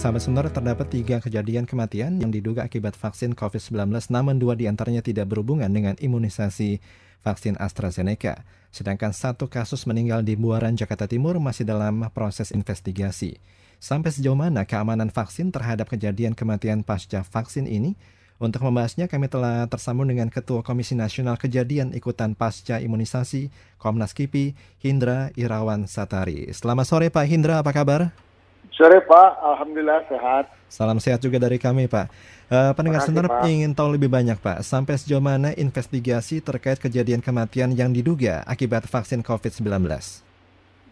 Sahabat Sonora terdapat tiga kejadian kematian yang diduga akibat vaksin COVID-19 namun dua di antaranya tidak berhubungan dengan imunisasi vaksin AstraZeneca. Sedangkan satu kasus meninggal di Buaran, Jakarta Timur masih dalam proses investigasi. Sampai sejauh mana keamanan vaksin terhadap kejadian kematian pasca vaksin ini? Untuk membahasnya kami telah tersambung dengan Ketua Komisi Nasional Kejadian Ikutan Pasca Imunisasi Komnas KIPI Hindra Irawan Satari. Selamat sore Pak Hindra, apa kabar? Sore Pak, Alhamdulillah sehat. Salam sehat juga dari kami Pak. Uh, pendengar senar ingin tahu lebih banyak Pak, sampai sejauh mana investigasi terkait kejadian kematian yang diduga akibat vaksin COVID-19?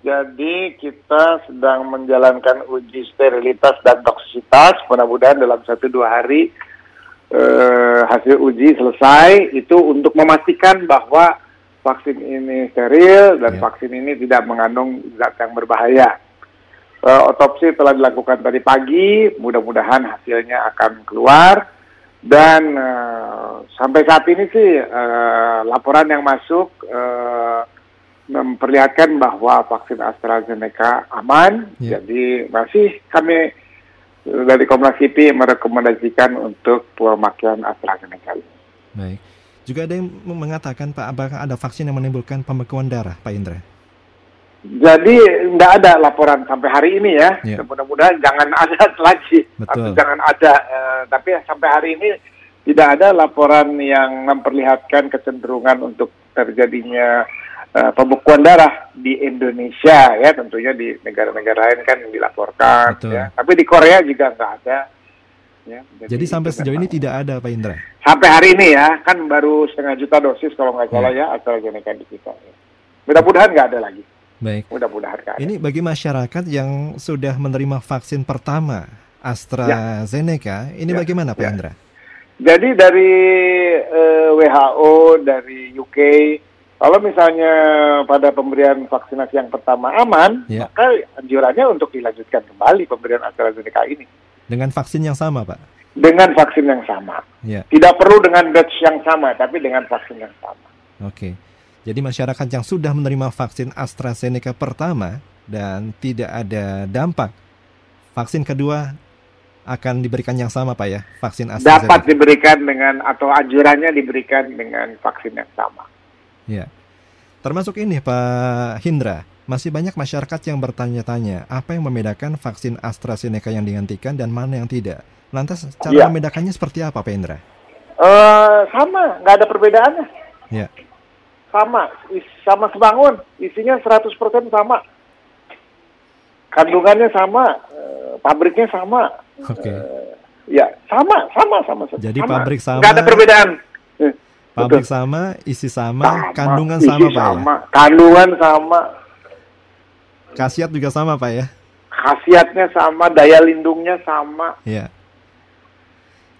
Jadi kita sedang menjalankan uji sterilitas dan toksisitas, mudah-mudahan dalam satu dua hari eh, hasil uji selesai itu untuk memastikan bahwa vaksin ini steril dan yeah. vaksin ini tidak mengandung zat yang berbahaya. Uh, otopsi telah dilakukan tadi pagi, mudah-mudahan hasilnya akan keluar dan uh, sampai saat ini sih uh, laporan yang masuk uh, memperlihatkan bahwa vaksin AstraZeneca aman, yeah. jadi masih kami dari Komnas KIPI merekomendasikan untuk pemakaian AstraZeneca. Baik. Juga ada yang mengatakan Pak, apakah ada vaksin yang menimbulkan pembekuan darah, Pak Indra? Jadi tidak ada laporan sampai hari ini ya. ya. Mudah-mudahan jangan ada lagi Betul. atau jangan ada. Eh, tapi sampai hari ini tidak ada laporan yang memperlihatkan kecenderungan untuk terjadinya uh, pembekuan darah di Indonesia ya tentunya di negara-negara lain kan dilaporkan Betul. ya tapi di Korea juga nggak ada ya jadi, jadi sampai sejauh ini tidak ada Pak Indra sampai hari ini ya kan baru setengah juta dosis kalau nggak salah ya, ya AstraZeneca di kita ya. mudah-mudahan nggak ada lagi baik mudah-mudahan ada. ini bagi masyarakat yang sudah menerima vaksin pertama AstraZeneca ya. ini ya. bagaimana Pak ya. Indra jadi dari eh, WHO dari UK kalau misalnya pada pemberian vaksinasi yang pertama aman, ya. maka anjurannya untuk dilanjutkan kembali pemberian AstraZeneca ini. Dengan vaksin yang sama, Pak? Dengan vaksin yang sama. Ya. Tidak perlu dengan batch yang sama, tapi dengan vaksin yang sama. Oke. Jadi masyarakat yang sudah menerima vaksin AstraZeneca pertama dan tidak ada dampak, vaksin kedua akan diberikan yang sama, Pak ya? Vaksin AstraZeneca. Dapat diberikan dengan atau anjurannya diberikan dengan vaksin yang sama. Ya. Termasuk ini Pak Hindra, masih banyak masyarakat yang bertanya-tanya apa yang membedakan vaksin AstraZeneca yang dihentikan dan mana yang tidak. Lantas cara ya. membedakannya seperti apa Pak Hindra? Uh, sama, nggak ada perbedaannya. Ya. Sama, sama sebangun, isinya 100% sama. Kandungannya sama, uh, pabriknya sama. Oke. Okay. Uh, ya, sama, sama, sama. Jadi sama. pabrik sama. Nggak ada perbedaan. Pabrik Betul. sama, isi sama, sama kandungan isi sama, Pak ya? sama. ya? Kandungan sama. Khasiat juga sama, Pak ya? Khasiatnya sama, daya lindungnya sama. Iya.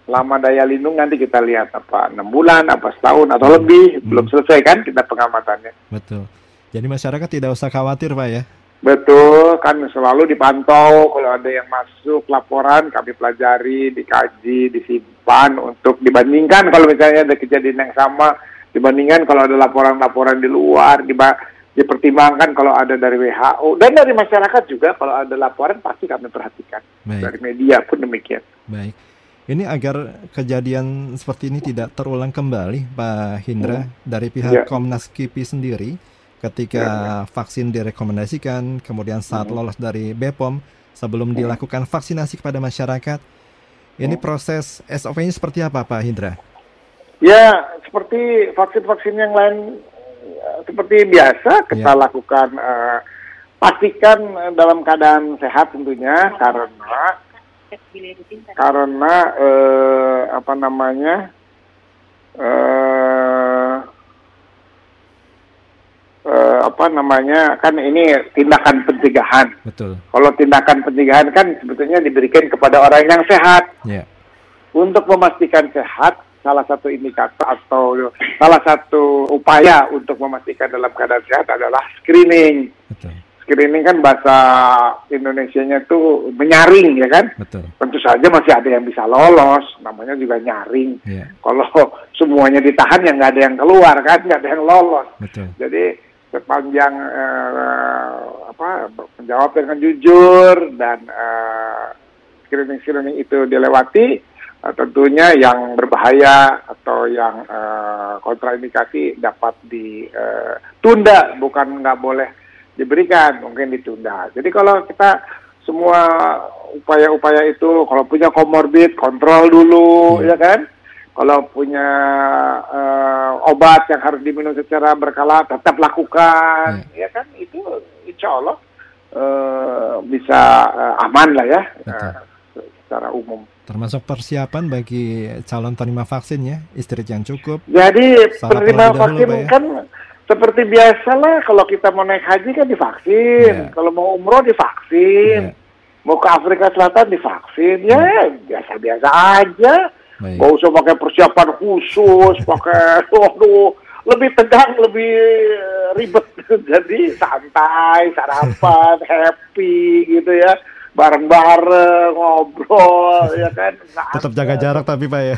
Lama daya lindung nanti kita lihat apa enam bulan, apa setahun atau lebih, hmm. belum selesai kan kita pengamatannya. Betul. Jadi masyarakat tidak usah khawatir, Pak ya? Betul, kan selalu dipantau kalau ada yang masuk laporan kami pelajari, dikaji, disimpan untuk dibandingkan kalau misalnya ada kejadian yang sama dibandingkan kalau ada laporan-laporan di luar, diba dipertimbangkan kalau ada dari WHO dan dari masyarakat juga kalau ada laporan pasti kami perhatikan Baik. dari media pun demikian. Baik. Ini agar kejadian seperti ini tidak terulang kembali, Pak Hindra, hmm. dari pihak ya. Komnas KIPI sendiri ketika ya, vaksin direkomendasikan, kemudian saat hmm. lolos dari BPOM sebelum hmm. dilakukan vaksinasi kepada masyarakat. Ini hmm. proses SOP-nya seperti apa, Pak Hindra? Ya, seperti vaksin-vaksin yang lain eh, seperti biasa kita ya. lakukan uh, pastikan dalam keadaan sehat tentunya karena karena uh, apa namanya uh, apa namanya kan ini tindakan pencegahan. Betul. Kalau tindakan pencegahan kan sebetulnya diberikan kepada orang yang sehat. Yeah. Untuk memastikan sehat, salah satu indikator atau salah satu upaya untuk memastikan dalam keadaan sehat adalah screening. Betul. Screening kan bahasa Indonesia-nya itu menyaring ya kan. Betul. Tentu saja masih ada yang bisa lolos, namanya juga nyaring. Yeah. Kalau semuanya ditahan ya nggak ada yang keluar kan, nggak ada yang lolos. Betul. Jadi sepanjang uh, apa menjawab dengan jujur dan uh, screening-screening itu dilewati, uh, tentunya yang berbahaya atau yang uh, kontraindikasi dapat ditunda, bukan nggak boleh diberikan, mungkin ditunda. Jadi kalau kita semua upaya-upaya itu, kalau punya komorbid, kontrol dulu, hmm. ya kan? Kalau punya uh, obat yang harus diminum secara berkala, tetap lakukan, hmm. ya kan? Itu insya Allah uh, bisa uh, aman lah ya, uh, secara umum termasuk persiapan bagi calon penerima vaksin ya, istri yang cukup. Jadi penerima vaksin ya. kan seperti biasa lah kalau kita mau naik haji kan divaksin, yeah. kalau mau umroh divaksin, yeah. mau ke Afrika Selatan divaksin, ya hmm. biasa-biasa aja. Baik. Gak usah pakai persiapan khusus, pakai, waduh, lebih tegang, lebih ribet. Jadi santai, sarapan, happy gitu ya bareng-bareng ngobrol ya kan tetap jaga jarak tapi pak ya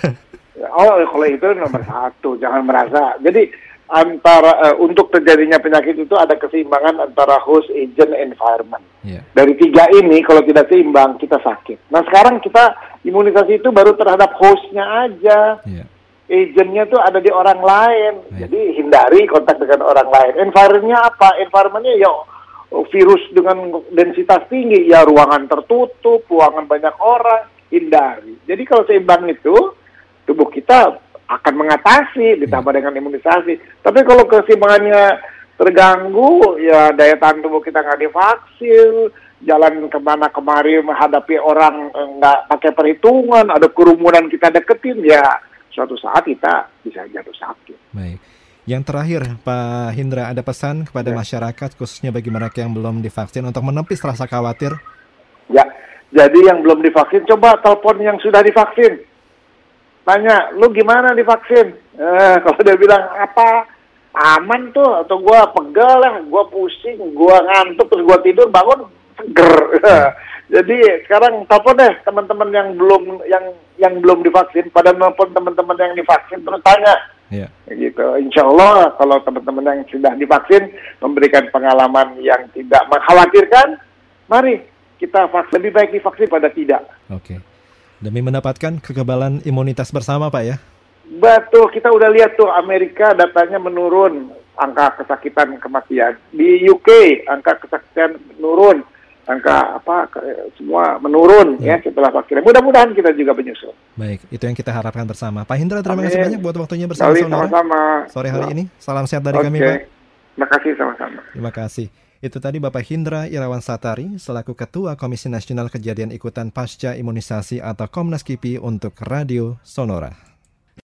oh kalau itu nomor satu jangan merasa jadi antara uh, untuk terjadinya penyakit itu ada keseimbangan antara host, agent, environment. Yeah. Dari tiga ini kalau tidak seimbang kita sakit. Nah sekarang kita imunisasi itu baru terhadap hostnya aja. Yeah. Agentnya tuh ada di orang lain. Yeah. Jadi hindari kontak dengan orang lain. Environmentnya apa? Environmentnya ya virus dengan densitas tinggi, ya ruangan tertutup, ruangan banyak orang, hindari. Jadi kalau seimbang itu, tubuh kita akan mengatasi ditambah dengan imunisasi. Tapi kalau keseimbangannya terganggu, ya daya tahan tubuh kita nggak divaksin, jalan ke mana kemari menghadapi orang eh, nggak pakai perhitungan, ada kerumunan kita deketin, ya suatu saat kita bisa jatuh sakit. Baik. Yang terakhir, Pak Hindra, ada pesan kepada ya. masyarakat, khususnya bagi mereka yang belum divaksin, untuk menepis rasa khawatir? Ya, jadi yang belum divaksin, coba telepon yang sudah divaksin. Tanya, lu gimana divaksin? Eh, kalau dia bilang, apa? Aman tuh, atau gua pegal lah, gua pusing, gua ngantuk, terus gua tidur, bangun, seger. Jadi sekarang telepon deh teman-teman yang belum yang yang belum divaksin, pada telepon teman-teman yang divaksin terus tanya, Ya. Gitu. Insya Allah kalau teman-teman yang sudah divaksin memberikan pengalaman yang tidak mengkhawatirkan, mari kita vaksin lebih baik divaksin pada tidak. Oke. Demi mendapatkan kekebalan imunitas bersama, Pak ya. Betul, kita udah lihat tuh Amerika datanya menurun angka kesakitan kematian. Di UK angka kesakitan menurun angka apa semua menurun ya, ya setelah vaksin. Mudah-mudahan kita juga menyusul. Baik, itu yang kita harapkan bersama. Pak Hindra, terima kasih banyak buat waktunya bersama sama-sama. Sore hari ini, salam sehat dari okay. kami, Pak. Terima kasih sama-sama. Terima kasih. Itu tadi Bapak Hindra Irawan Satari selaku Ketua Komisi Nasional Kejadian Ikutan Pasca Imunisasi atau Komnas KIPI untuk Radio Sonora.